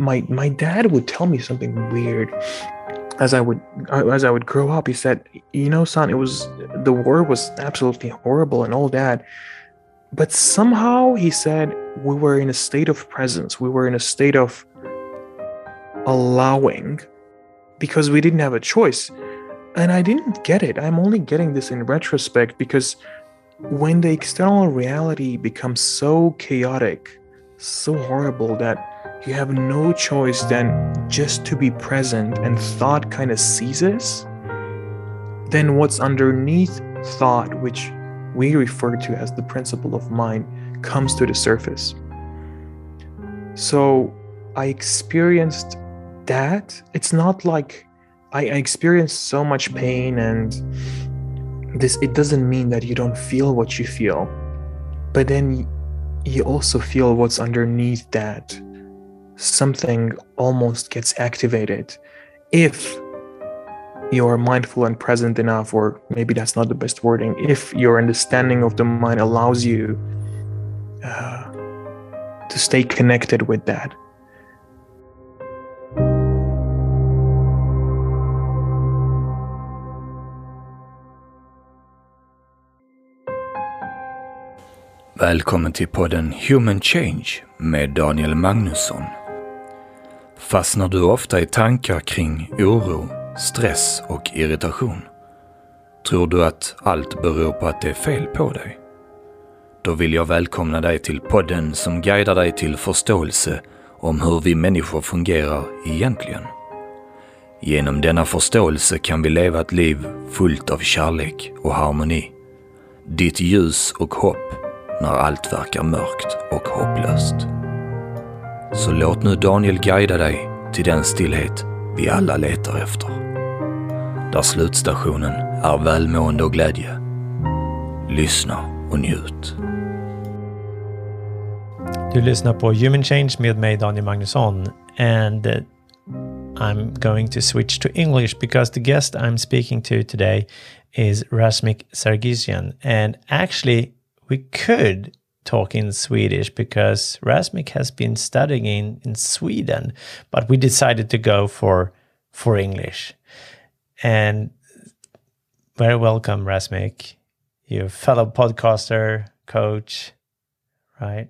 my my dad would tell me something weird as I would as I would grow up. He said, "You know, son, it was the war was absolutely horrible and all that, but somehow he said we were in a state of presence. We were in a state of allowing because we didn't have a choice." And I didn't get it. I'm only getting this in retrospect because when the external reality becomes so chaotic, so horrible that you have no choice than just to be present and thought kind of ceases, then what's underneath thought, which we refer to as the principle of mind, comes to the surface. So I experienced that. It's not like I, I experienced so much pain and this it doesn't mean that you don't feel what you feel but then you also feel what's underneath that something almost gets activated if you're mindful and present enough or maybe that's not the best wording if your understanding of the mind allows you uh, to stay connected with that Välkommen till podden Human Change med Daniel Magnusson. Fastnar du ofta i tankar kring oro, stress och irritation? Tror du att allt beror på att det är fel på dig? Då vill jag välkomna dig till podden som guidar dig till förståelse om hur vi människor fungerar egentligen. Genom denna förståelse kan vi leva ett liv fullt av kärlek och harmoni. Ditt ljus och hopp när allt verkar mörkt och hopplöst. Så låt nu Daniel guida dig till den stillhet vi alla letar efter. Där slutstationen är välmående och glädje. Lyssna och njut. Du lyssnar på Human Change med mig Daniel Magnusson and uh, I'm going to switch to English because the guest I'm speaking to today is Rasmik Sargisian and actually we could talk in Swedish because Rasmik has been studying in, in Sweden, but we decided to go for for English. And very welcome, Rasmik, you fellow podcaster, coach, right?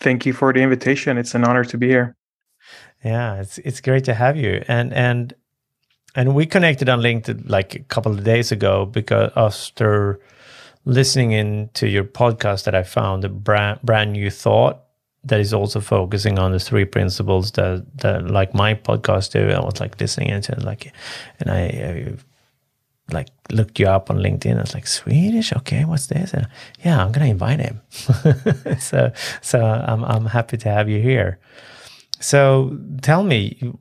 Thank you for the invitation. It's an honor to be here. Yeah, it's it's great to have you. And and and we connected on LinkedIn like a couple of days ago because after listening into your podcast that I found a brand brand new thought that is also focusing on the three principles that that like my podcast do. I was like listening into it, like, and I, I like looked you up on LinkedIn. I was like Swedish, okay, what's this? And, yeah, I'm gonna invite him. so so I'm I'm happy to have you here. So tell me,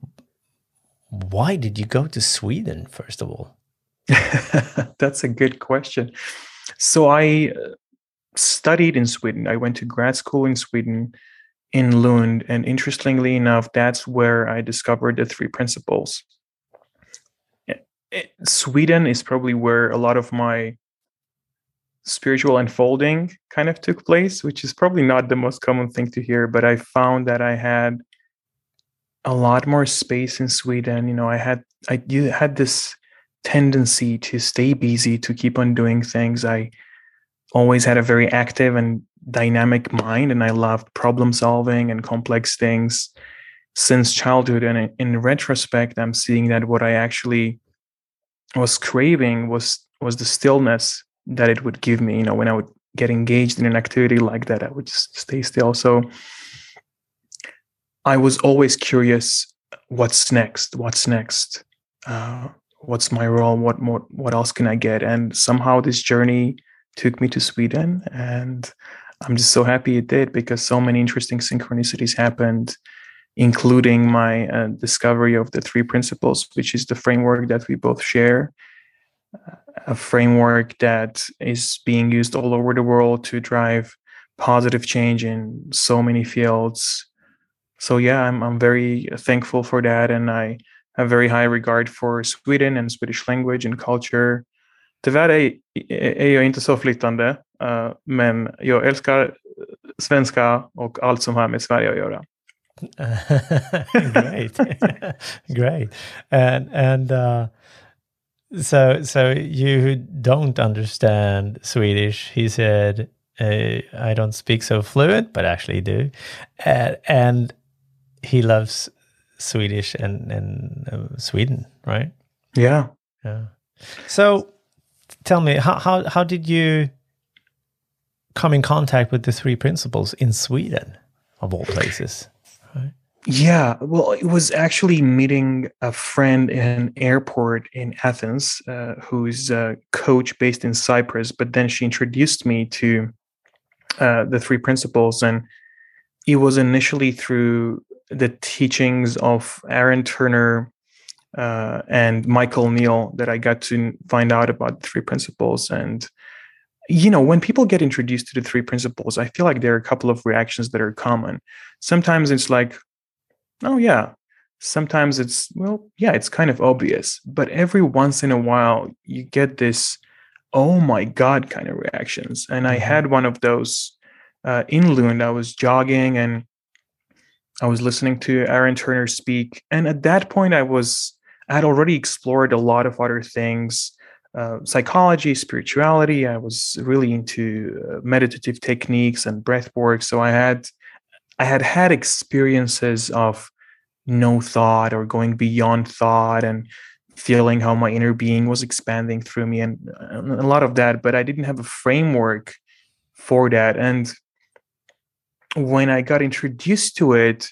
why did you go to Sweden first of all? That's a good question. So I uh, studied in Sweden. I went to grad school in Sweden in Lund. And interestingly enough, that's where I discovered the three principles. Sweden is probably where a lot of my spiritual unfolding kind of took place, which is probably not the most common thing to hear, but I found that I had a lot more space in Sweden. You know, I had I you had this tendency to stay busy, to keep on doing things. I always had a very active and dynamic mind, and I loved problem solving and complex things since childhood. And in retrospect, I'm seeing that what I actually was craving was was the stillness that it would give me. You know, when I would get engaged in an activity like that, I would just stay still. So I was always curious what's next what's next uh, what's my role what more what else can i get? And somehow this journey took me to sweden and i'm just so happy it did because so many interesting synchronicities happened including my uh, discovery of the three principles which is the framework that we both share a framework that is being used all over the world to drive positive change in so many fields. So yeah i'm, I'm very thankful for that and i a very high regard for Sweden and Swedish language and culture. Tyvärr är, är jag inte så flyttande, uh, men jag älskar svenska och allt som har med Sverige att göra. great, great, and and uh, so so you don't understand Swedish. He said, uh, "I don't speak so fluent, but actually do," uh, and he loves Swedish and and uh, Sweden, right? Yeah, yeah. So, tell me, how how how did you come in contact with the three principles in Sweden, of all places? Yeah, well, it was actually meeting a friend in an airport in Athens, uh, who's a coach based in Cyprus. But then she introduced me to uh, the three principles, and it was initially through the teachings of Aaron Turner uh, and Michael Neill that I got to find out about the three principles. And you know, when people get introduced to the three principles, I feel like there are a couple of reactions that are common. Sometimes it's like, oh yeah sometimes it's well yeah it's kind of obvious but every once in a while you get this oh my god kind of reactions and i mm-hmm. had one of those uh, in lund i was jogging and i was listening to aaron turner speak and at that point i was i had already explored a lot of other things uh, psychology spirituality. I was really into uh, meditative techniques and breath work so i had I had had experiences of no thought or going beyond thought and feeling how my inner being was expanding through me and a lot of that but i didn't have a framework for that. And when i got introduced to it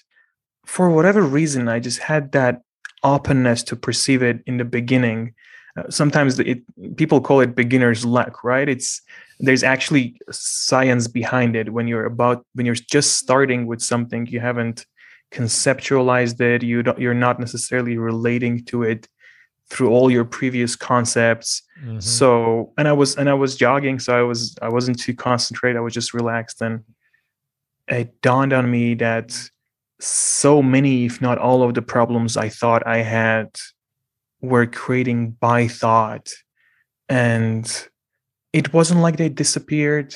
for whatever reason i just had that openness to perceive it in the beginning. Uh, sometimes it, people call it beginner's luck right? It's there's actually science behind it. When you're about when you're just starting with something you haven't conceptualized it you don't you're not necessarily relating to it through all your previous concepts. Mm-hmm. so and i was and i was jogging so i was i wasn't too concentrated i was just relaxed and it dawned on me that so many if not all of the problems i thought i had were creating by thought. And it wasn't like they disappeared.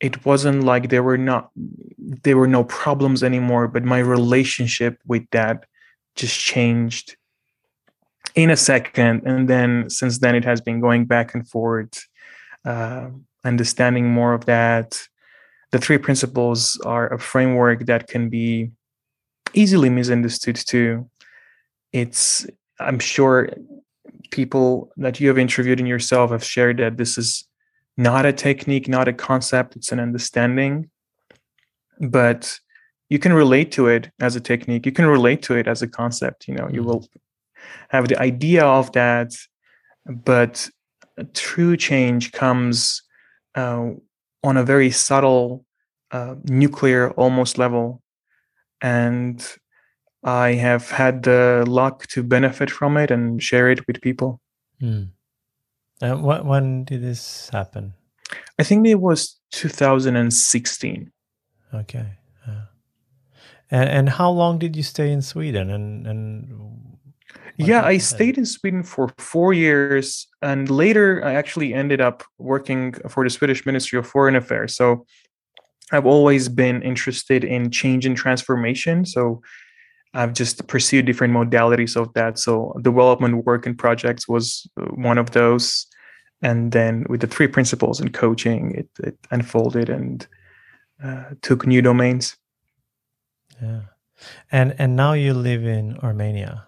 It wasn't like there were not there were no problems anymore but my relationship with that just changed in a second. And then since then it has been going back and forth uh, understanding more of that the three principles are a framework that can be easily misunderstood too it's i'm sure people that you have interviewed in yourself have shared that this is not a technique, not a concept, it's an understanding. But you can relate to it as a technique, you can relate to it as a concept. You know, you will have the idea of that, but true change comes uh, on a very subtle, uh, nuclear almost level. And I have had the luck to benefit from it and share it with people. Mm. Uh, what, when did this happen? I think it was 2016. Okay. Uh, and and how long did you stay in Sweden? And and yeah, I stayed in Sweden for four years, and later I actually ended up working for the Swedish Ministry of Foreign Affairs. So I've always been interested in change and transformation. So I've just pursued different modalities of that. So development work and projects was uh, one of those. And then with the three principles and coaching, it, it unfolded and uh, took new domains. Yeah, and and now you live in Armenia.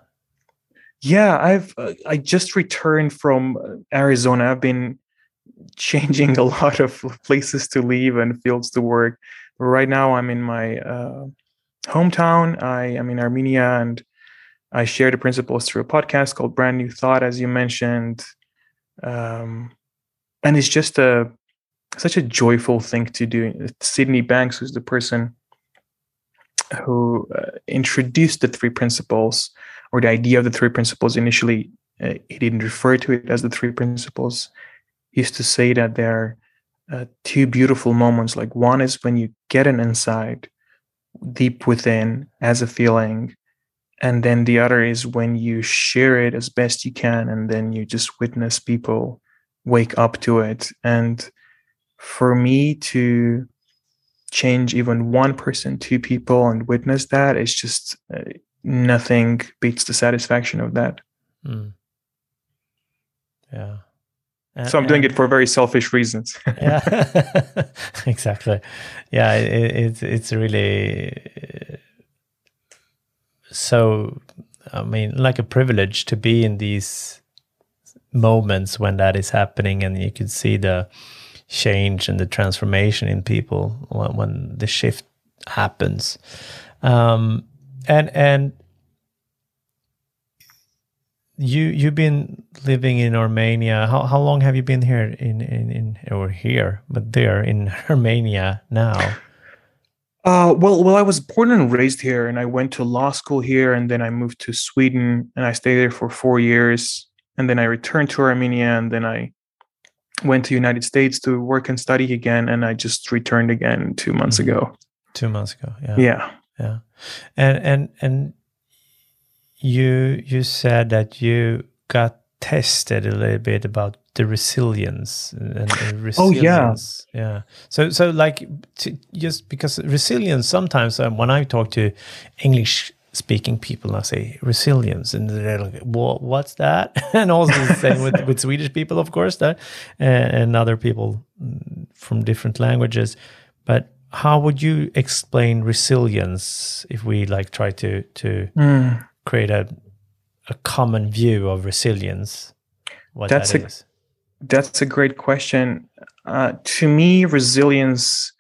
Yeah, I've uh, I just returned from uh, Arizona. I've been changing a lot of places to live and fields to work. Right now, I'm in my uh, hometown. I am in Armenia and I share the principles through a podcast called Brand New Thought, as you mentioned. Um, and it's just a such a joyful thing to do. Sydney Banks, who's the person who uh, introduced the three principles or the idea of the three principles initially, uh, he didn't refer to it as the three principles. He used to say that there are uh, two beautiful moments. Like one is when you get an insight deep within as a feeling and then the other is when you share it as best you can and then you just witness people wake up to it and for me to change even one person, two people, and witness that, it's just uh, nothing beats the satisfaction of that. Mm. Yeah. And, so I'm doing it for very selfish reasons. yeah, exactly. Yeah, it, it's it's really so. I mean, like a privilege to be in these moments when that is happening, and you can see the change and the transformation in people when, when the shift happens. Um, and and you you've been living in Armenia. How how long have you been here in in, in or here, but there in Armenia now? Uh, well, well, I was born and raised here, and I went to law school here, and then I moved to Sweden, and I stayed there for four years, and then I returned to Armenia, and then I went to United States to work and study again, and I just returned again two months mm-hmm. ago. Two months ago, yeah, yeah, yeah, and and and you you said that you got tested a little bit about the resilience and, and resilience. Oh yeah, yeah. So so like to, just because resilience sometimes um, when I talk to English speaking people, I say resilience, and they're like, "What? What's that?" and also the same with with Swedish people, of course, that and, and other people mm, from different languages. But how would you explain resilience if we like try to to mm create a a common view of resilience? What that's that a that's a great question. Uh, to me, resilience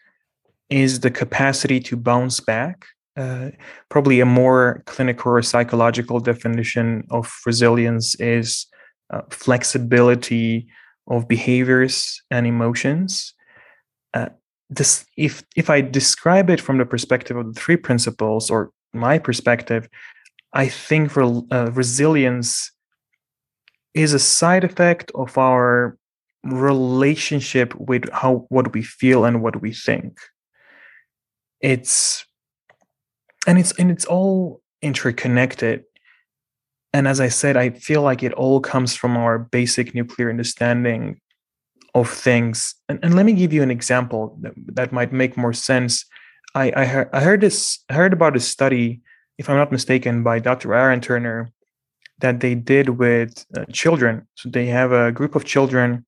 is the capacity to bounce back. Uh, probably a more clinical or psychological definition of resilience is uh, flexibility of behaviors and emotions. Uh, this, if if I describe it from the perspective of the three principles, or my perspective, I think uh, resilience is a side effect of our relationship with how what we feel and what we think. It's and it's and it's all interconnected. And as I said, I feel like it all comes from our basic nuclear understanding of things. And, and let me give you an example that, that might make more sense. I I, heard, I heard this heard about a study if I'm not mistaken, by Dr. Aaron Turner that they did with uh, children. So they have a group of children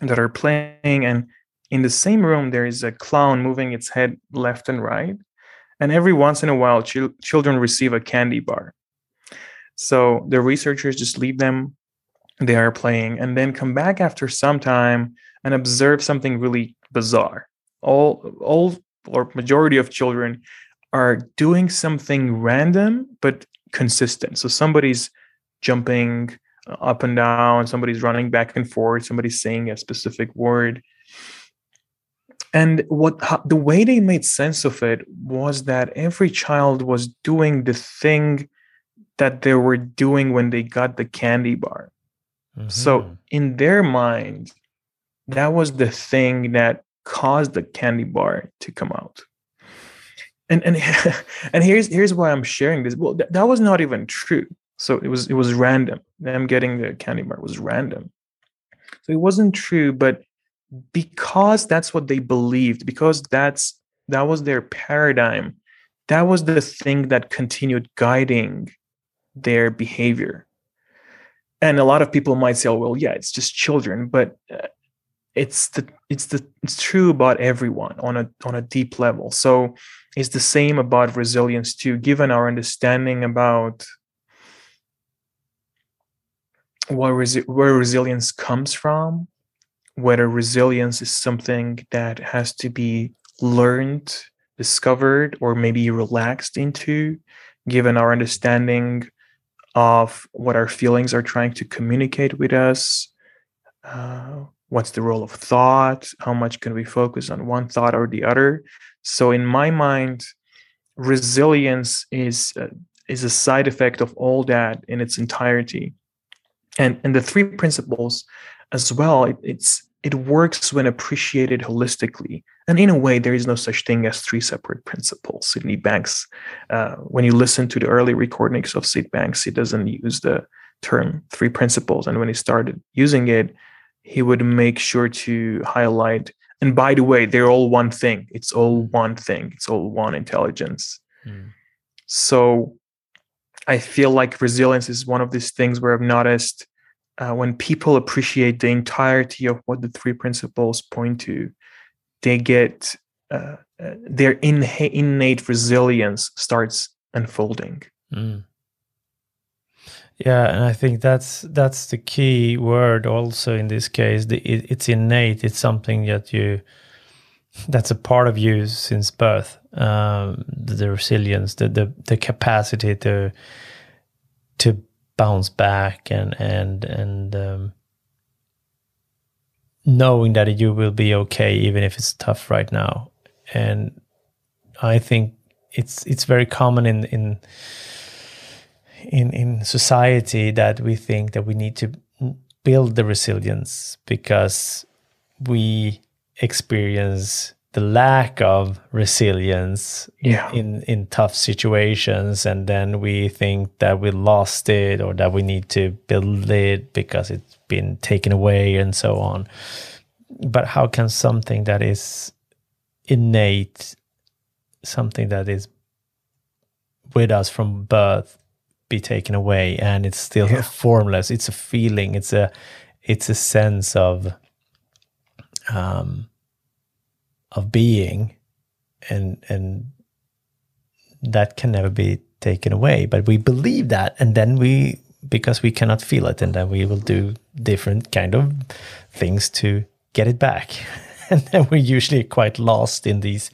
that are playing, and in the same room, there is a clown moving its head left and right. And every once in a while, ch- children receive a candy bar. So the researchers just leave them, they are playing, and then come back after some time and observe something really bizarre. All, all or majority of children are doing something random but consistent. So somebody's jumping uh, up and down, somebody's running back and forth, somebody's saying a specific word. And what how, the way they made sense of it was that every child was doing the thing that they were doing when they got the candy bar. Mm-hmm. So in their mind, that was the thing that caused the candy bar to come out and and and here's here's why I'm sharing this. Well, th- that was not even true. So it was it was random. Them getting the candy bar was random. So it wasn't true, but because that's what they believed, because that's that was their paradigm, that was the thing that continued guiding their behavior. And a lot of people might say, oh, "Well, yeah, it's just children," but uh, it's the it's the it's true about everyone on a on a deep level. So it's the same about resilience too, given our understanding about what resi- where resilience comes from, whether resilience is something that has to be learned, discovered, or maybe relaxed into, given our understanding of what our feelings are trying to communicate with us. Uh, what's the role of thought? How much can we focus on one thought or the other? So in my mind, resilience is uh, is a side effect of all that in its entirety. And and the three principles as well, it, it's it works when appreciated holistically. And in a way, there is no such thing as three separate principles. Sydney Banks, uh, when you listen to the early recordings of Sid Banks, he doesn't use the term three principles. And when he started using it, he would make sure to highlight and by the way they're all one thing it's all one thing it's all one intelligence Mm. so i feel like resilience is one of these things where i've noticed uh, when people appreciate the entirety of what the three principles point to they get uh, uh, their inha- innate resilience starts unfolding Mm. Yeah, and I think that's that's the key word also in this case. The, it, it's innate. It's something that you that's a part of you since birth. Um, the, the resilience, the, the the capacity to to bounce back and and and um, knowing that you will be okay even if it's tough right now. And I think it's it's very common in in in in society that we think that we need to build the resilience because we experience the lack of resilience yeah. in in tough situations and then we think that we lost it or that we need to build it because it's been taken away and so on. But how can something that is innate something that is with us from birth be taken away and it's still Yeah. formless? It's a feeling. It's a it's a sense of um of being and and that can never be taken away but we believe that and then we because we cannot feel it and then we will do different kind of things to get it back. And then we're usually quite lost in these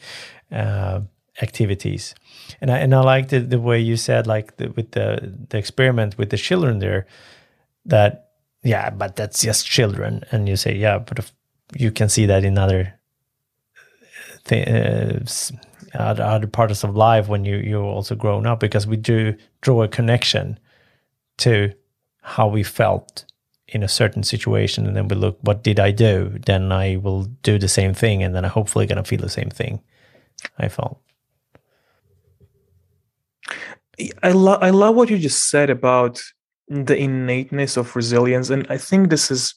uh, activities. And I, and I like the, the way you said like the, with the the experiment with the children there that yeah but that's just children. And you say yeah but if you can see that in other other, uh, other parts of life when you you're also grown up because we do draw a connection to how we felt in a certain situation and then we look what did i do then i will do the same thing and then i'm hopefully going to feel the same thing i felt I love I love what you just said about the innateness of resilience, and I think this is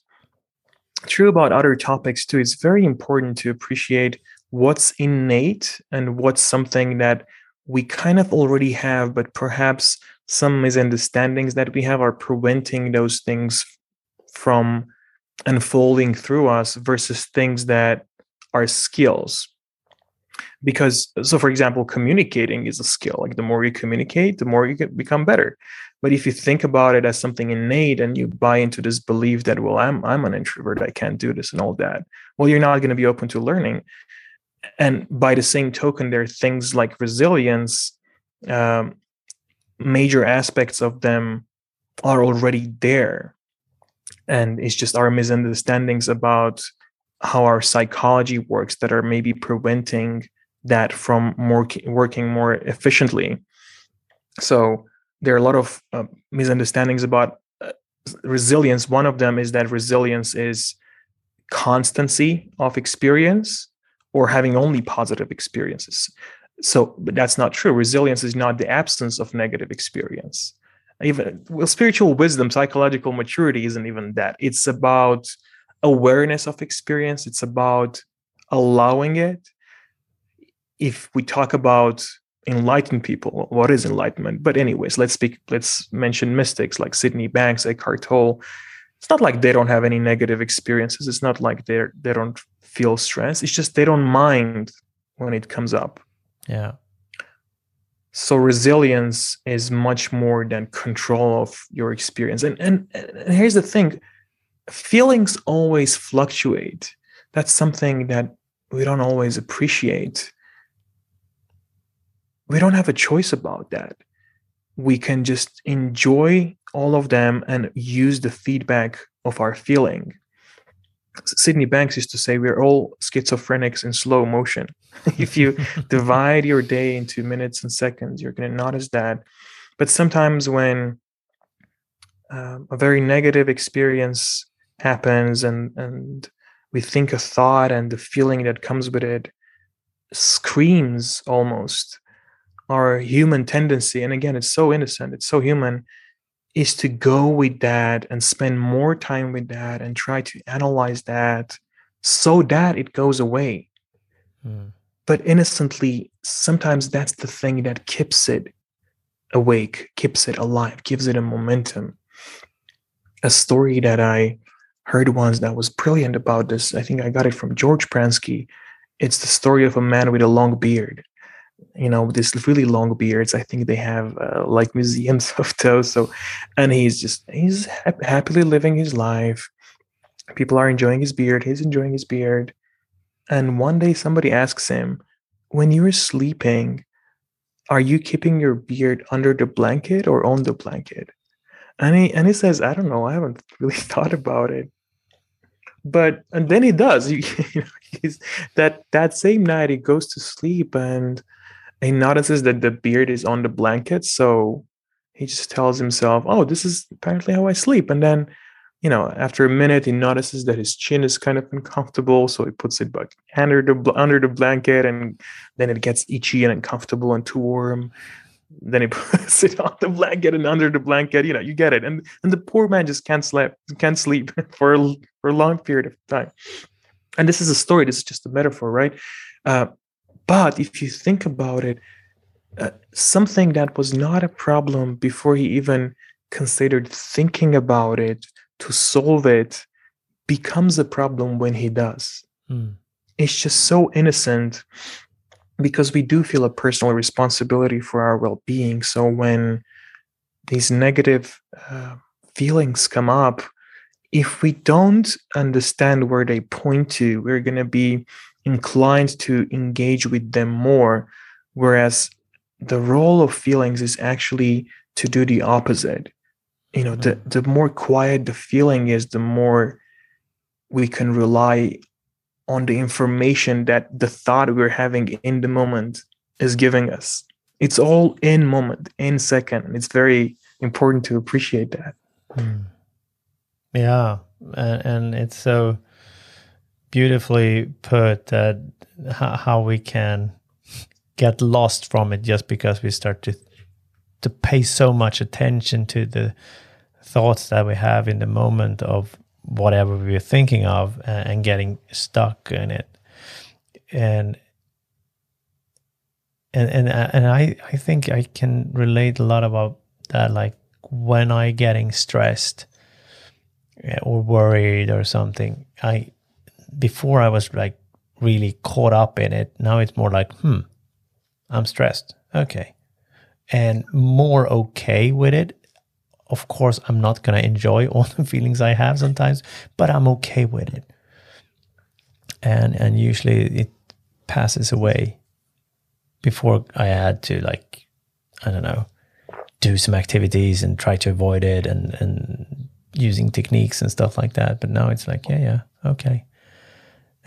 true about other topics too. It's very important to appreciate what's innate and what's something that we kind of already have, but perhaps some misunderstandings that we have are preventing those things from unfolding through us versus things that are skills. Because so for example communicating is a skill. Like the more you communicate the more you become better. But if you think about it as something innate and you buy into this belief that well i'm i'm an introvert i can't do this and all that well you're not going to be open to learning and by the same token there are things like resilience um, major aspects of them are already there. And it's just our misunderstandings about how our psychology works that are maybe preventing that from more working more efficiently. So there are a lot of uh, misunderstandings about uh, resilience. One of them is that resilience is constancy of experience or having only positive experiences. So but that's not true. Resilience is not the absence of negative experience. Even well spiritual wisdom psychological maturity isn't even that. It's about awareness of experience. It's about allowing it. If we talk about enlightened people what is enlightenment? But anyways let's speak let's mention mystics like sydney banks eckhart tolle it's not like they don't have any negative experiences. It's not like they're they don't feel stress it's just they don't mind when it comes up. Yeah. So resilience is much more than control of your experience. And and, and here's the thing. Feelings always fluctuate. That's something that we don't always appreciate. We don't have a choice about that we can just enjoy all of them and use the feedback of our feeling. Sydney banks used to say we're all schizophrenics in slow motion. If you divide your day into minutes and seconds you're going to notice that but sometimes when um, a very negative experience happens and and we think a thought and the feeling that comes with it screams almost our human tendency and again it's so innocent it's so human is to go with that and spend more time with that and try to analyze that so that it goes away. Mm. But innocently, sometimes that's the thing that keeps it awake, keeps it alive, gives it a momentum. A story that I heard once that was brilliant about this, I think I got it from George Pransky. It's the story of a man with a long beard. You know, this really long beards. I think they have uh, like museums of those. So, and he's just he's ha- happily living his life. People are enjoying his beard. He's enjoying his beard. And one day somebody asks him, "When you're sleeping, are you keeping your beard under the blanket or on the blanket and he and he says i don't know i haven't really thought about it but and then he does you know, he's that that same night he goes to sleep and he notices that the beard is on the blanket so he just tells himself oh this is apparently how i sleep and then you know, after a minute, he notices that his chin is kind of uncomfortable, so he puts it back under the under the blanket, and then it gets itchy and uncomfortable and too warm. Then he puts it on the blanket and under the blanket. You know, you get it. And and the poor man just can't sleep, can't sleep for a, for a long period of time. And this is a story. This is just a metaphor, right? Uh, but if you think about it, uh, something that was not a problem before he even considered thinking about it to solve it becomes a problem when he does. Mm. It's just so innocent because we do feel a personal responsibility for our well being. So when these negative uh, feelings come up, if we don't understand where they point to, we're going to be inclined to engage with them more. Whereas the role of feelings is actually to do the opposite you know the the more quiet the feeling is the more we can rely on the information that the thought we're having in the moment is giving us it's all in moment in second it's very important to appreciate that mm. yeah and, and, it's so beautifully put that how we can get lost from it just because we start to to pay so much attention to the thoughts that we have in the moment of whatever we're thinking of and, getting stuck in it. And and and and I I think I can relate a lot about that like when I getting stressed eh, or worried or something I before I was like really caught up in it now it's more like hmm I'm stressed. Okay. And more okay with it of course i'm not going to enjoy all the feelings i have sometimes but i'm okay with it. And and usually it passes away before i had to like i don't know do some activities and try to avoid it and and using techniques and stuff like that. But now it's like yeah yeah okay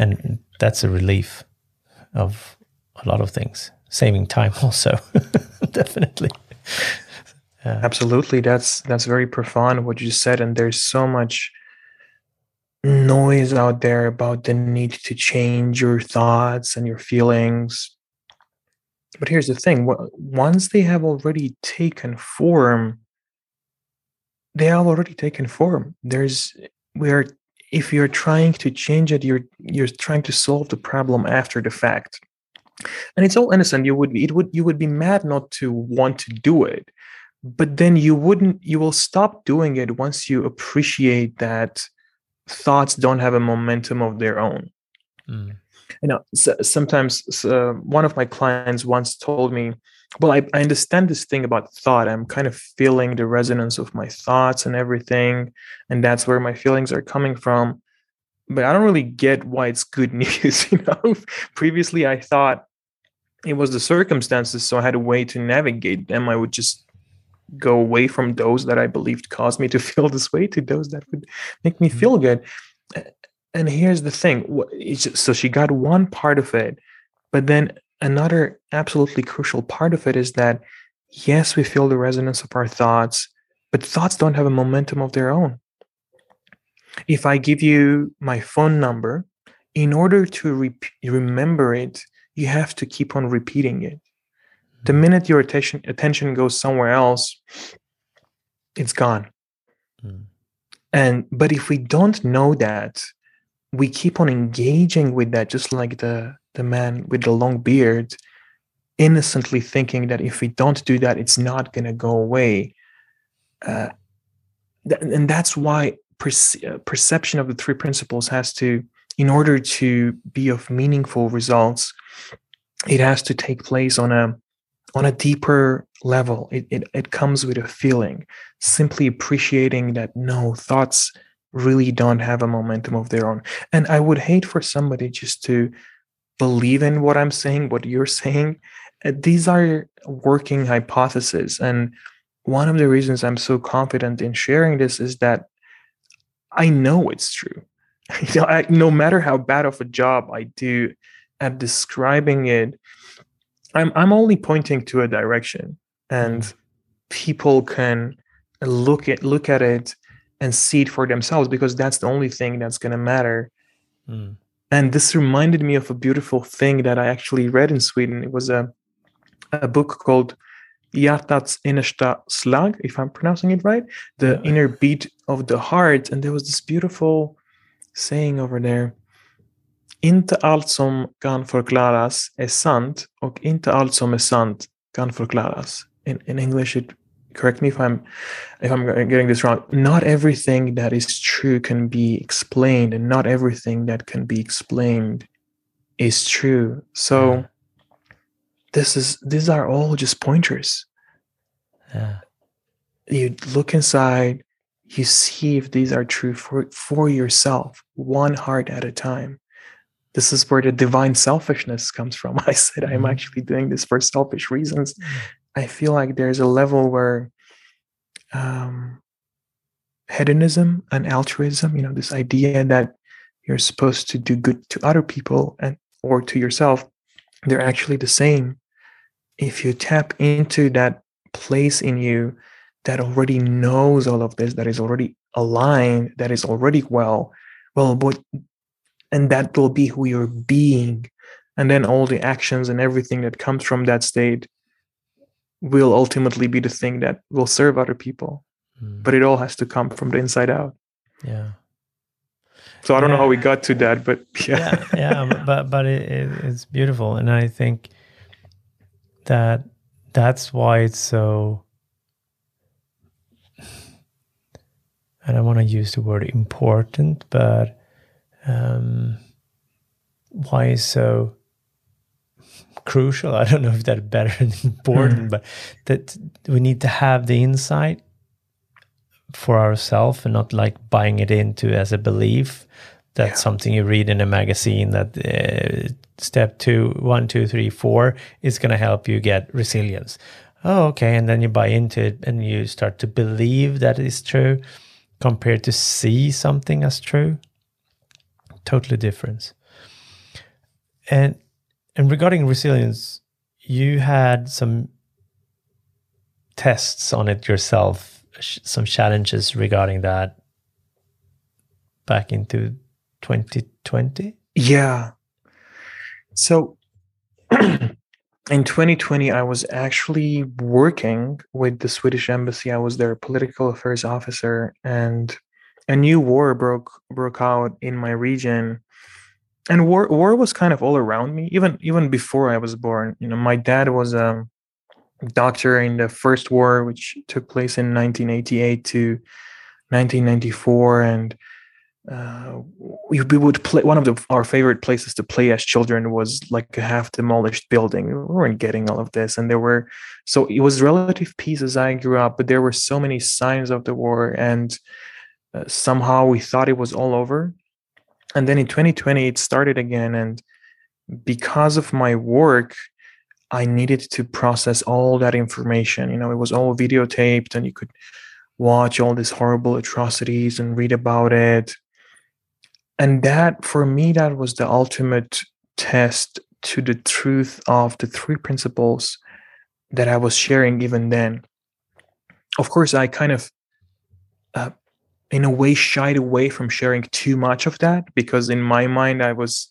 and that's a relief of a lot of things saving time also definitely yeah. Absolutely, that's that's very profound what you said, and there's so much noise out there about the need to change your thoughts and your feelings. But here's the thing: once they have already taken form, they have already taken form. There's we are if you're trying to change it, you're you're trying to solve the problem after the fact. And it's all innocent. You would be, it would you would be mad not to want to do it but then you wouldn't you will stop doing it once you appreciate that thoughts don't have a momentum of their own mm. you know so, sometimes uh, one of my clients once told me well I, I understand this thing about thought. I'm kind of feeling the resonance of my thoughts and everything and that's where my feelings are coming from. But i don't really get why it's good news you know? Previously i thought it was the circumstances so i had a way to navigate them. I would just go away from those that I believed caused me to feel this way to those that would make me mm-hmm. feel good. And here's the thing. So she got one part of it, but then another absolutely crucial part of it is that yes, we feel the resonance of our thoughts, but thoughts don't have a momentum of their own. If I give you my phone number, in order to re- remember it, you have to keep on repeating it the minute your attention attention goes somewhere else it's gone mm. and but if we don't know that we keep on engaging with that just like the the man with the long beard innocently thinking that if we don't do that it's not going to go away. Uh, th- and that's why perce- uh, perception of the three principles has to in order to be of meaningful results it has to take place on a on a deeper level. It, it, it comes with a feeling. Simply appreciating that no thoughts really don't have a momentum of their own. And I would hate for somebody just to believe in what I'm saying, what you're saying. Uh, these are working hypotheses. And one of the reasons I'm so confident in sharing this is that I know it's true. no matter how bad of a job I do at describing it, I'm I'm only pointing to a direction, and people can look at look at it and see it for themselves because that's the only thing that's going to matter. Mm. And this reminded me of a beautiful thing that I actually read in Sweden. It was a a book called Hjärtats innersta slag, if I'm pronouncing it right, the inner beat of the heart. And there was this beautiful saying over there. Inte allt som kan förklaras är sant och inte allt som är sant kan förklaras. In, in English, it correct me if i'm if i'm getting this wrong not everything that is true can be explained and not everything that can be explained is true so yeah. this is these are all just pointers yeah. you look inside you see if these are true for for yourself one heart at a time this is where the divine selfishness comes from i said mm-hmm. i'm actually doing this for selfish reasons mm. I feel like there's a level where um, hedonism and altruism, you know, this idea that you're supposed to do good to other people and or to yourself, they're actually the same. If you tap into that place in you that already knows all of this, that is already aligned, that is already well, well, but and that will be who you're being. And then all the actions and everything that comes from that state will ultimately be the thing that will serve other people. Mm. but it all has to come from the inside out. Yeah. So i don't yeah. know how we got to that but yeah. Yeah, yeah but but it, it, it's beautiful. And i think that that's why it's so I don't want to use the word important, but um, why is so crucial. I don't know if that's better than important, mm. but that we need to have the insight for ourselves and not like buying it into as a belief. That's yeah. something you read in a magazine that uh, step two, one, two, three, four is going to help you get resilience. Oh, okay. And then you buy into it and you start to believe that is true compared to see something as true. Totally different. And and regarding resilience, you had some tests on it yourself, some challenges regarding that back into 2020? Yeah. So in 2020, I was actually working with the Swedish embassy. I was their political affairs officer, and a new war broke broke out in my region and war war was kind of all around me even even before i was born. You know my dad was a doctor in the first war which took place in 1988 to 1994 and uh, we, we would play one of the, our favorite places to play as children was like a half demolished building. We weren't getting all of this. And there were so it was relative peace as i grew up but there were so many signs of the war. And uh, somehow we thought it was all over and then in 2020 it started again and because of my work i needed to process all that information. You know it was all videotaped and you could watch all these horrible atrocities and read about it. And that for me that was the ultimate test to the truth of the three principles that i was sharing even then. Of course i kind of uh, in a way shied away from sharing too much of that because in my mind I was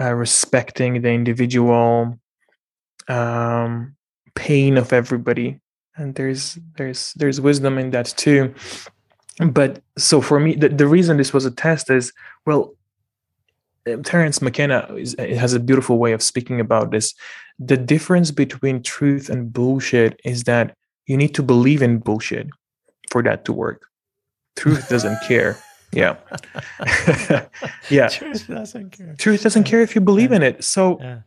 uh, respecting the individual um, pain of everybody, and there's there's there's wisdom in that too. But so for me, the, the reason this was a test is well, uh, Terence McKenna is, has a beautiful way of speaking about this. The difference between truth and bullshit is that you need to believe in bullshit for that to work. Truth doesn't care. Yeah. yeah. Truth doesn't care. Truth doesn't care if you believe Yeah. in it. So Yeah.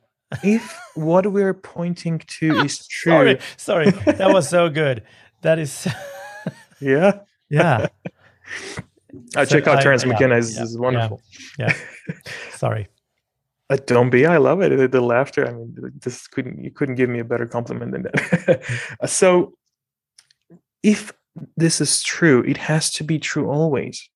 if what we're pointing to is true, Sorry, sorry. That was so good. That is, yeah. yeah. I so check out I- Terence yeah, McKenna. is wonderful. Yeah. Sorry. Uh, don't be. I love it. The, the laughter. I mean, this couldn't you couldn't give me a better compliment than that. So, if this is true, it has to be true always.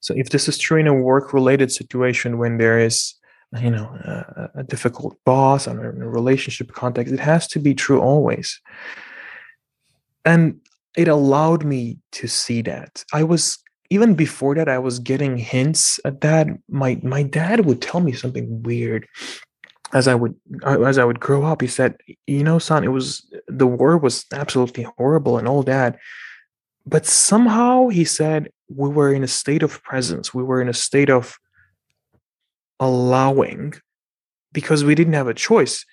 So, if this is true in a work-related situation when there is, you know, a, a difficult boss or a relationship context, it has to be true always. And it allowed me to see that. I was even before that i was getting hints at that my my dad would tell me something weird as i would uh, as i would grow up he said you know son it was the war was absolutely horrible and all that but somehow he said we were in a state of presence. We were in a state of allowing because we didn't have a choice.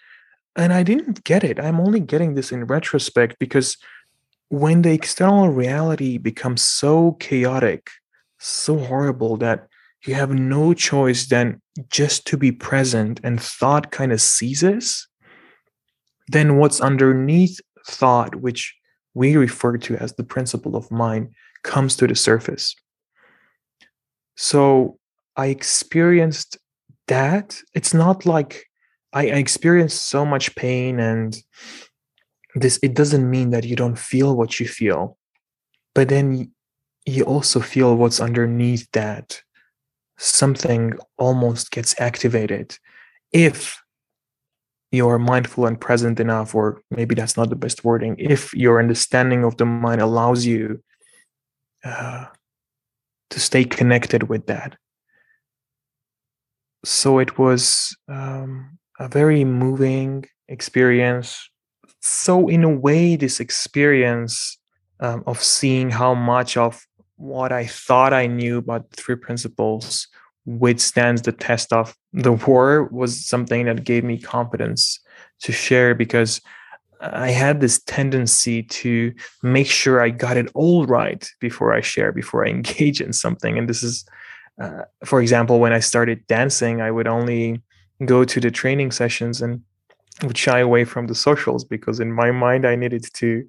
And i didn't get it. I'm only getting this in retrospect because when the external reality becomes so chaotic, so horrible that you have no choice than just to be present and thought kind of ceases, then what's underneath thought, which we refer to as the principle of mind, comes to the surface. So I experienced that. It's not like I, I experienced so much pain and this it doesn't mean that you don't feel what you feel but then you also feel what's underneath that something almost gets activated if you're mindful and present enough or maybe that's not the best wording if your understanding of the mind allows you uh, to stay connected with that. So it was um, a very moving experience. So in a way this experience um, of seeing how much of what i thought i knew about the three principles withstands the test of the war was something that gave me confidence to share because i had this tendency to make sure i got it all right before i share before i engage in something and this is uh, for example when i started dancing i would only go to the training sessions and would shy away from the socials because in my mind I needed to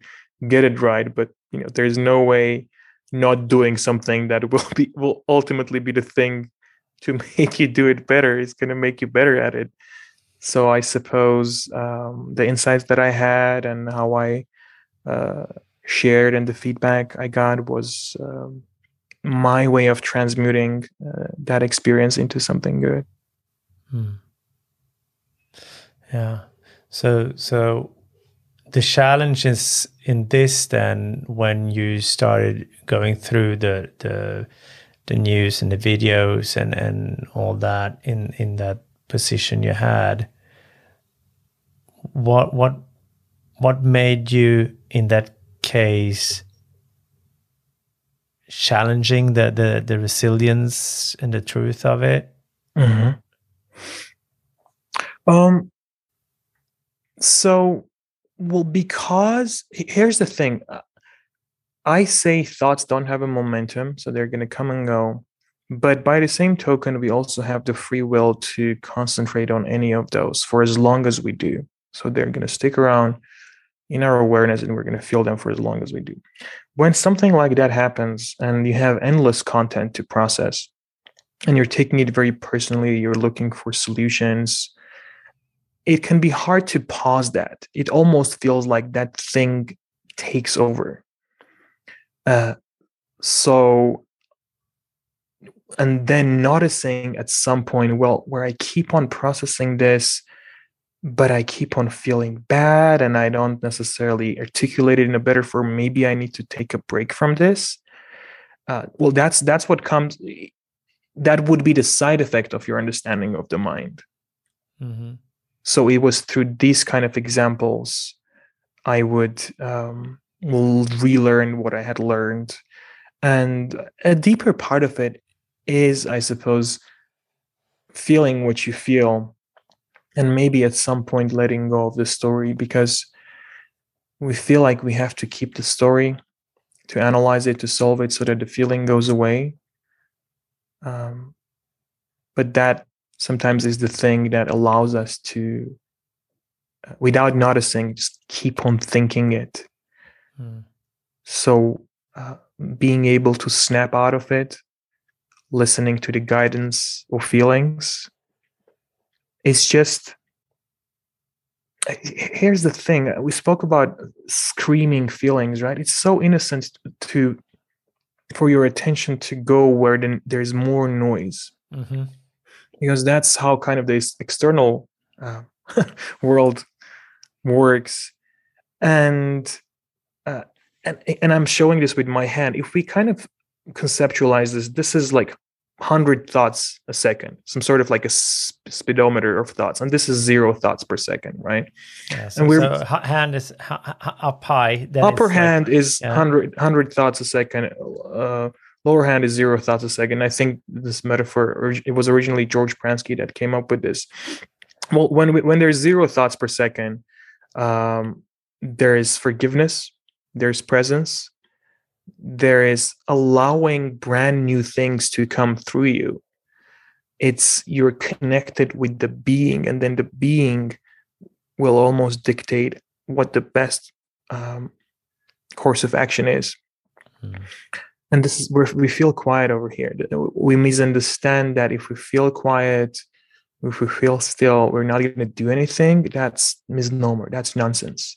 get it right. But you know, there's no way not doing something that will be will ultimately be the thing to make you do it better. It's going to make you better at it. So I suppose um, the insights that I had and how I uh, shared and the feedback I got was um, my way of transmuting uh, that experience into something good. Hmm. Yeah. So so the challenges in this then when you started going through the the the news and the videos and and all that in in that position you had what what what made you in that case challenging the the, the resilience and the truth of it Mm-hmm. Um. So, well, because here's the thing. I say thoughts don't have a momentum, so they're going to come and go. But by the same token, we also have the free will to concentrate on any of those for as long as we do. So they're going to stick around in our awareness and we're going to feel them for as long as we do. When something like that happens and you have endless content to process, and you're taking it very personally, you're looking for solutions, it can be hard to pause that. It almost feels like that thing takes over. Uh, so, and then noticing at some point, well, where I keep on processing this, but I keep on feeling bad and I don't necessarily articulate it in a better form. Maybe I need to take a break from this. Uh, well, that's that's what comes that would be the side effect of your understanding of the mind. mm-hmm. So it was through these kind of examples I would um, relearn what I had learned. And a deeper part of it is, I suppose, feeling what you feel and maybe at some point letting go of the story because we feel like we have to keep the story to analyze it to solve it so that the feeling goes away um, but that sometimes is the thing that allows us to uh, without noticing just keep on thinking it mm. so uh, being able to snap out of it listening to the guidance or feelings it's just here's the thing we spoke about screaming feelings right it's so innocent to for your attention to go where then there's more noise mm-hmm. because that's how kind of this external uh, world works and uh, and and i'm showing this with my hand. If we kind of conceptualize this this is like 100 thoughts a second some sort of like a speedometer of thoughts and this is zero thoughts per second right? Yeah, so, and we're so hand is up high upper hand like, is yeah. 100 100 thoughts a second uh, lower hand is zero thoughts a second. I think this metaphor it was originally george pransky that came up with this. Well when we, when there's zero thoughts per second um, there is forgiveness there's presence there is allowing brand new things to come through you. It's you're connected with the being and then the being will almost dictate what the best um, course of action is. Mm. and this is where we feel quiet over here. We misunderstand that if we feel quiet if we feel still we're not going to do anything that's misnomer that's nonsense.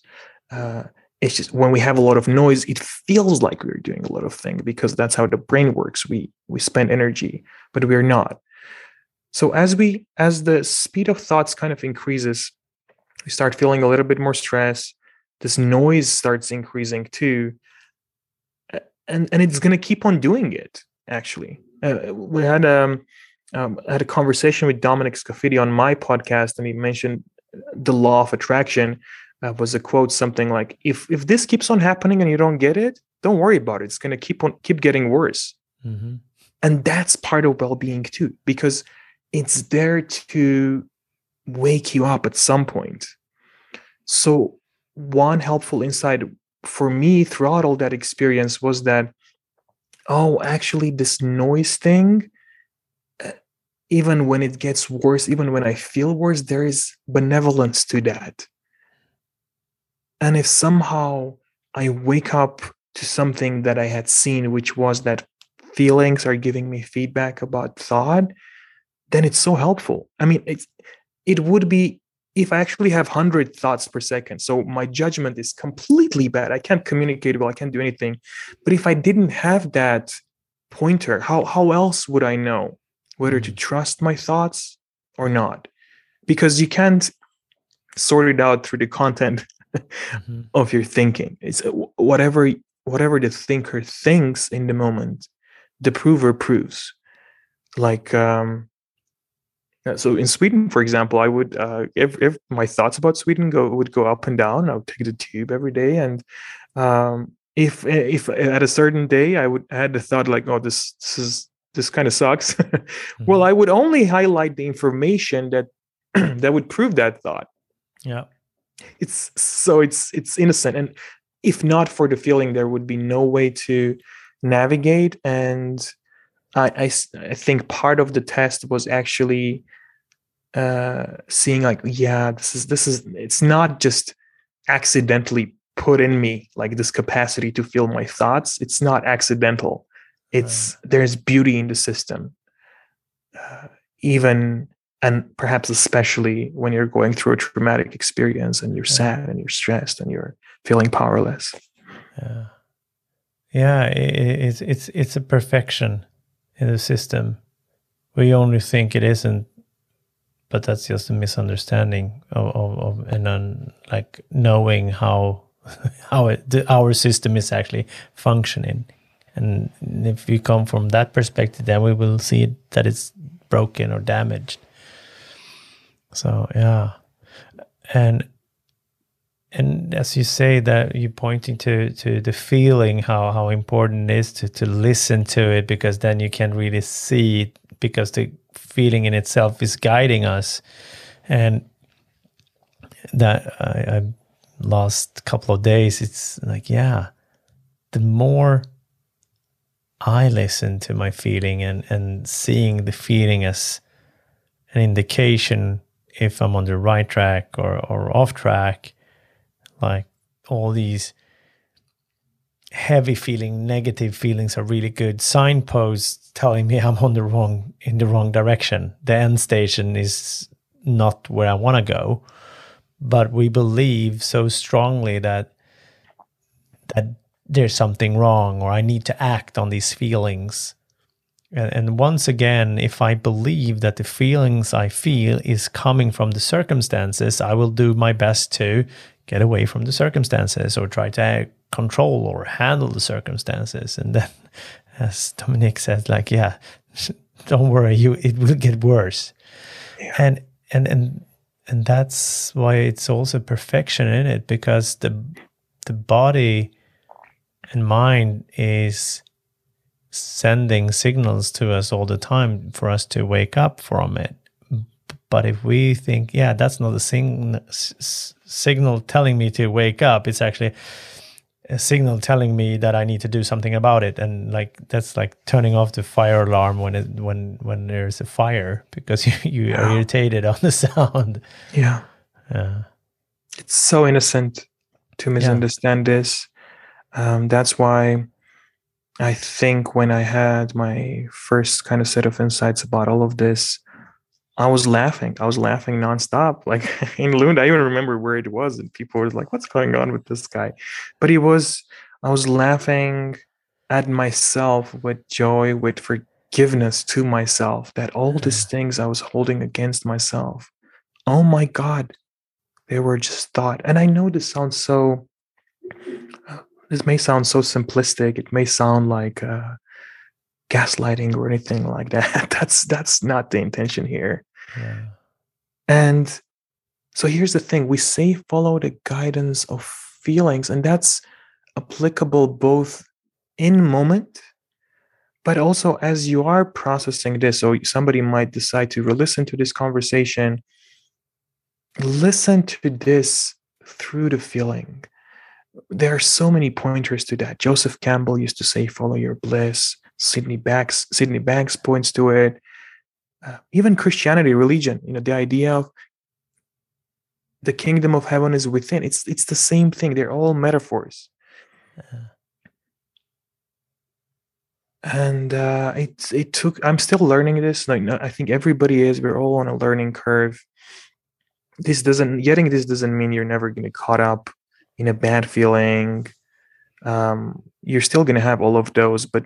Uh, it's just when we have a lot of noise it feels like we're doing a lot of things because that's how the brain works. We we spend energy but we're not. So as we as the speed of thoughts kind of increases we start feeling a little bit more stress. This noise starts increasing too. And and it's going to keep on doing it actually. Uh, we had um, um had a conversation with dominic scafidi on my podcast and he mentioned the law of attraction uh, was a quote something like if if this keeps on happening and you don't get it don't worry about it. It's going to keep on keep getting worse. Mm-hmm. and that's part of well-being too because it's there to wake you up at some point. So one helpful insight for me throughout all that experience was that oh actually this noise thing uh, even when it gets worse even when i feel worse there is benevolence to that and if somehow I wake up to something that I had seen, which was that feelings are giving me feedback about thought, then it's so helpful. I mean, it's it would be if I actually have 100 thoughts per second. So my judgment is completely bad. I can't communicate well, I can't do anything. But if I didn't have that pointer, how how else would I know whether to mm. trust my thoughts or not? Because you can't sort it out through the content mm-hmm. of your thinking. It's uh, whatever whatever the thinker thinks in the moment, the prover proves. Like um, so in Sweden, for example, I would uh, if, if my thoughts about Sweden go would go up and down. I would take the tube every day, and um, if if at a certain day I would I had the thought like, oh, this this is this kind of sucks. mm-hmm. Well, I would only highlight the information that that would prove that thought. Yeah it's so it's it's innocent and if not for the feeling there would be no way to navigate and i i, I think part of the test was actually uh seeing like yeah this is this is it's not just accidentally put in me like this capacity to feel my thoughts. It's not accidental. It's right. there's beauty in the system. Uh, even and perhaps especially when you're going through a traumatic experience and you're yeah. sad and you're stressed and you're feeling powerless. Yeah. Yeah it's it's it's a perfection in the system. We only think it isn't but that's just a misunderstanding of, of, of and like knowing how how it, the, our system is actually functioning. And if we come from that perspective then we will see that it's broken or damaged so yeah, and and as you say that you're pointing to to the feeling how how important it is to to listen to it because then you can really see it because the feeling in itself is guiding us. And that I, I last couple of days it's like yeah the more i listen to my feeling and and seeing the feeling as an indication if i'm on the right track or or off track like all these heavy feeling negative feelings are really good. Signposts telling me i'm on the wrong in the wrong direction. The end station is not where i want to go. But we believe so strongly that that there's something wrong or I need to act on these feelings. And, and once again, if I believe that the feelings I feel is coming from the circumstances, I will do my best to get away from the circumstances or try to control or handle the circumstances. And then, as Dominic said, like, yeah, don't worry, you it will get worse. Yeah. And and and and that's why it's also perfection in it because the the body and mind is sending signals to us all the time for us to wake up from it but if we think yeah that's not a sing- signal telling me to wake up it's actually a signal telling me that I need to do something about it, and like that's like turning off the fire alarm when it when when there's a fire because you, you yeah. are irritated on the sound. Yeah, yeah. It's so innocent to misunderstand yeah. this. Um, that's why I think when I had my first kind of set of insights about all of this, I was laughing. I was laughing nonstop. Like in Lund, I even remember where it was, and people were like, "What's going on with this guy?" But he was. I was laughing at myself with joy, with forgiveness to myself. That all hmm. these things I was holding against myself. Oh my God, they were just thought. And I know this sounds so. This may sound so simplistic. It may sound like. Uh, gaslighting or anything like that. That's that's not the intention here. Yeah. And so here's the thing: we say follow the guidance of feelings, and that's applicable both in moment but also as you are processing this so somebody might decide to listen to this conversation listen to this through the feeling there are so many pointers to that joseph campbell used to say follow your bliss Sydney Banks, Sydney Banks points to it. Uh, even Christianity, religion, you know, the idea of the kingdom of heaven is within. It's it's the same thing. They're all metaphors. Uh-huh. And uh, it it took. I'm still learning this. Like I think everybody is. We're all on a learning curve. This doesn't getting this doesn't mean you're never going to caught up in a bad feeling. Um, you're still going to have all of those, but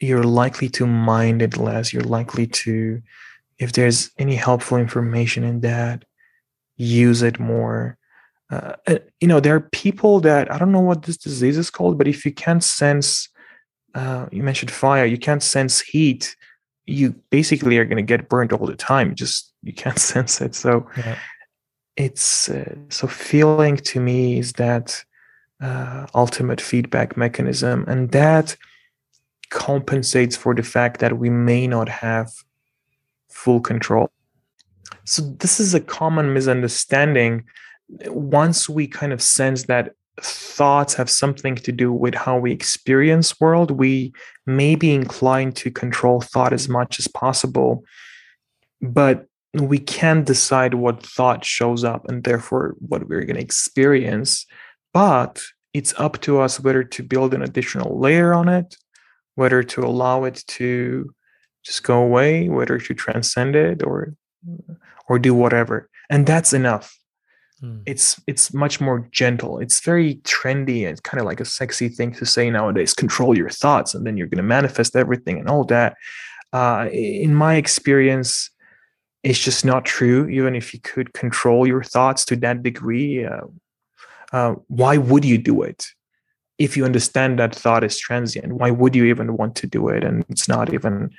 you're likely to mind it less. You're likely to, if there's any helpful information in that, use it more. Uh, uh, you know, there are people that I don't know what this disease is called, but if you can't sense, uh, you mentioned fire, you can't sense heat, you basically are going to get burnt all the time. Just you can't sense it. So yeah. It's uh, so feeling to me is that uh, ultimate feedback mechanism, and that compensates for the fact that we may not have full control. So, this is a common misunderstanding. Once we kind of sense that thoughts have something to do with how we experience world we may be inclined to control thought as much as possible but we can't decide what thought shows up and therefore what we're going to experience but it's up to us whether to build an additional layer on it whether to allow it to just go away, whether to transcend it or or do whatever. And that's enough. Hmm. It's it's much more gentle. It's very trendy and kind of like a sexy thing to say nowadays. Control your thoughts, and then you're going to manifest everything and all that. Uh, in my experience, it's just not true. Even if you could control your thoughts to that degree, uh, uh, why would you do it? if you understand that thought is transient, why would you even want to do it? And it's not even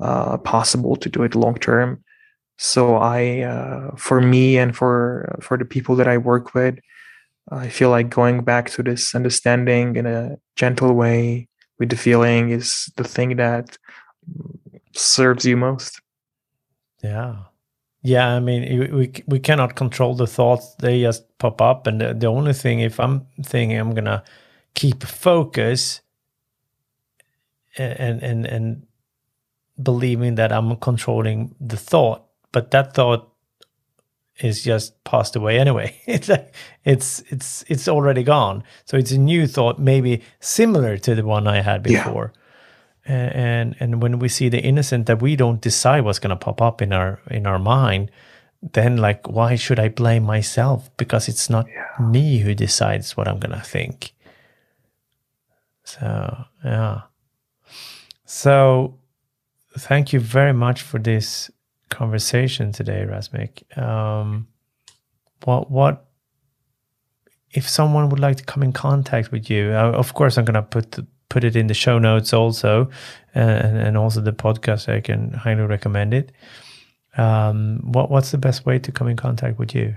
uh, possible to do it long term. So I, uh, for me and for for the people that I work with, I feel like going back to this understanding in a gentle way with the feeling is the thing that serves you most. Yeah. Yeah, I mean, we we cannot control the thoughts; they just pop up. And the, the only thing, if I'm thinking I'm gonna keep focus, and and and believing that I'm controlling the thought, but that thought is just passed away anyway. It's like it's it's it's already gone. So it's a new thought, maybe similar to the one I had before. And and when we see the innocent that we don't decide what's going to pop up in our in our mind then like why should i blame myself? Because it's not yeah. me who decides what i'm going to think. So yeah. So thank you very much for this conversation today rasmik um, what what if someone would like to come in contact with you uh, of course i'm going to put the, put it in the show notes also, uh, and, and also the podcast. I can highly recommend it. Um, what what's the best way to come in contact with you?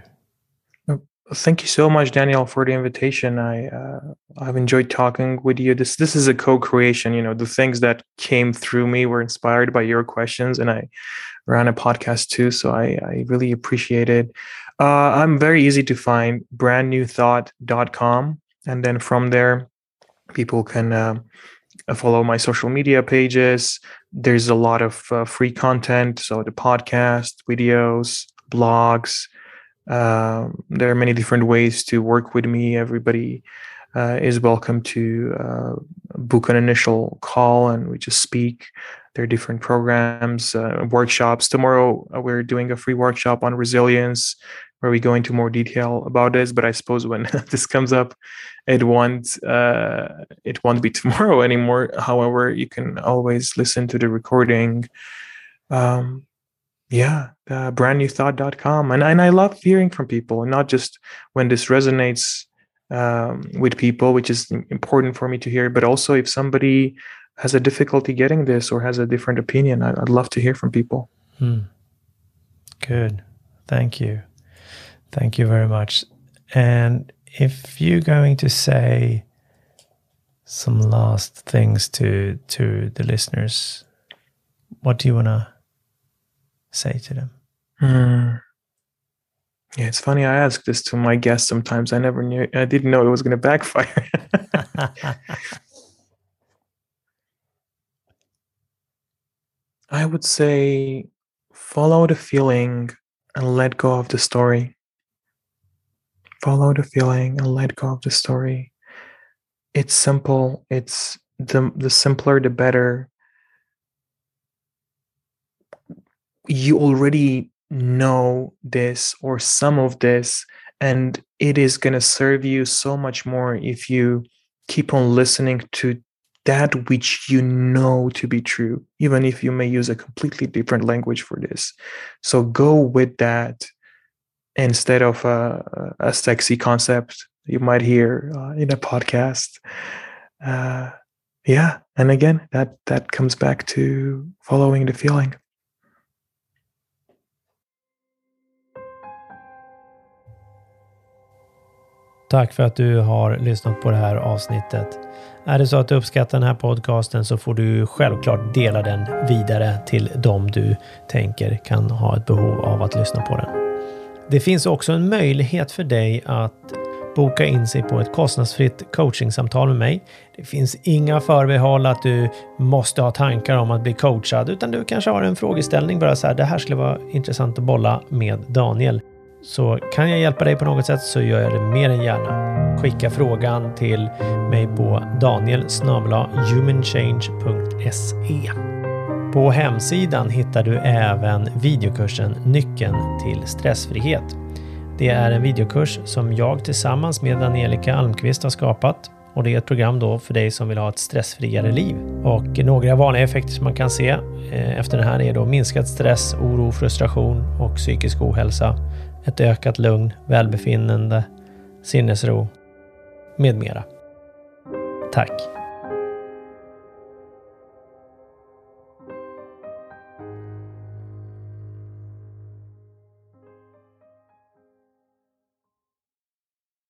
Thank you so much, Daniel, for the invitation. I uh, I've enjoyed talking with you. This this is a co-creation. You know, the things that came through me were inspired by your questions, and I ran a podcast too. So I I really appreciate it. Uh, I'm very easy to find. Brandnewthought.com, and then from there, people can uh, follow my social media pages. There's a lot of uh, free content, so the podcast, videos, blogs. Um, there are many different ways to work with me. Everybody uh, is welcome to uh, book an initial call and we just speak. There are different programs, uh, workshops. Tomorrow, uh, we're doing a free workshop on resilience where we go into more detail about this. But I suppose when this comes up, it won't uh, it won't be tomorrow anymore. However, you can always listen to the recording. Um, yeah, uh, brandnewthought.com. And, and I love hearing from people, and not just when this resonates um, with people, which is important for me to hear, but also if somebody has a difficulty getting this or has a different opinion, I'd, I'd love to hear from people. Hmm. Good. Thank you. Thank you very much. And if you're going to say some last things to to the listeners, what do you want to say to them? Hmm. Yeah, it's funny. I ask this to my guests sometimes. I never knew. I didn't know it was going to backfire. I would say follow the feeling and let go of the story follow the feeling and let go of the story. It's simple. It's the the simpler the better. You already know this or some of this, and it is going to serve you so much more if you keep on listening to that which you know to be true, even if you may use a completely different language for this. So go with that instead of a, a sexy concept you might hear uh, in a podcast. Uh, yeah, and again, that that comes back to following the feeling. Tack för att du har lyssnat på det här avsnittet. Är det så att du uppskattar den här podcasten så får du självklart dela den vidare till dem du tänker kan ha ett behov av att lyssna på den. Det finns också en möjlighet för dig att boka in sig på ett kostnadsfritt coachingsamtal med mig. Det finns inga förbehåll att du måste ha tankar om att bli coachad, utan du kanske har en frågeställning bara så här. Det här skulle vara intressant att bolla med Daniel. Så kan jag hjälpa dig på något sätt så gör jag det mer än gärna. Skicka frågan till mig på daniel humanchange.se. På hemsidan hittar du även videokursen Nyckeln till stressfrihet. Det är en videokurs som jag tillsammans med Angelica Almqvist har skapat och det är ett program då för dig som vill ha ett stressfriare liv. Och några vanliga effekter som man kan se eh, efter den här är då minskad stress, oro, frustration och psykisk ohälsa, ett ökat lugn, välbefinnande, sinnesro med mera. Tack!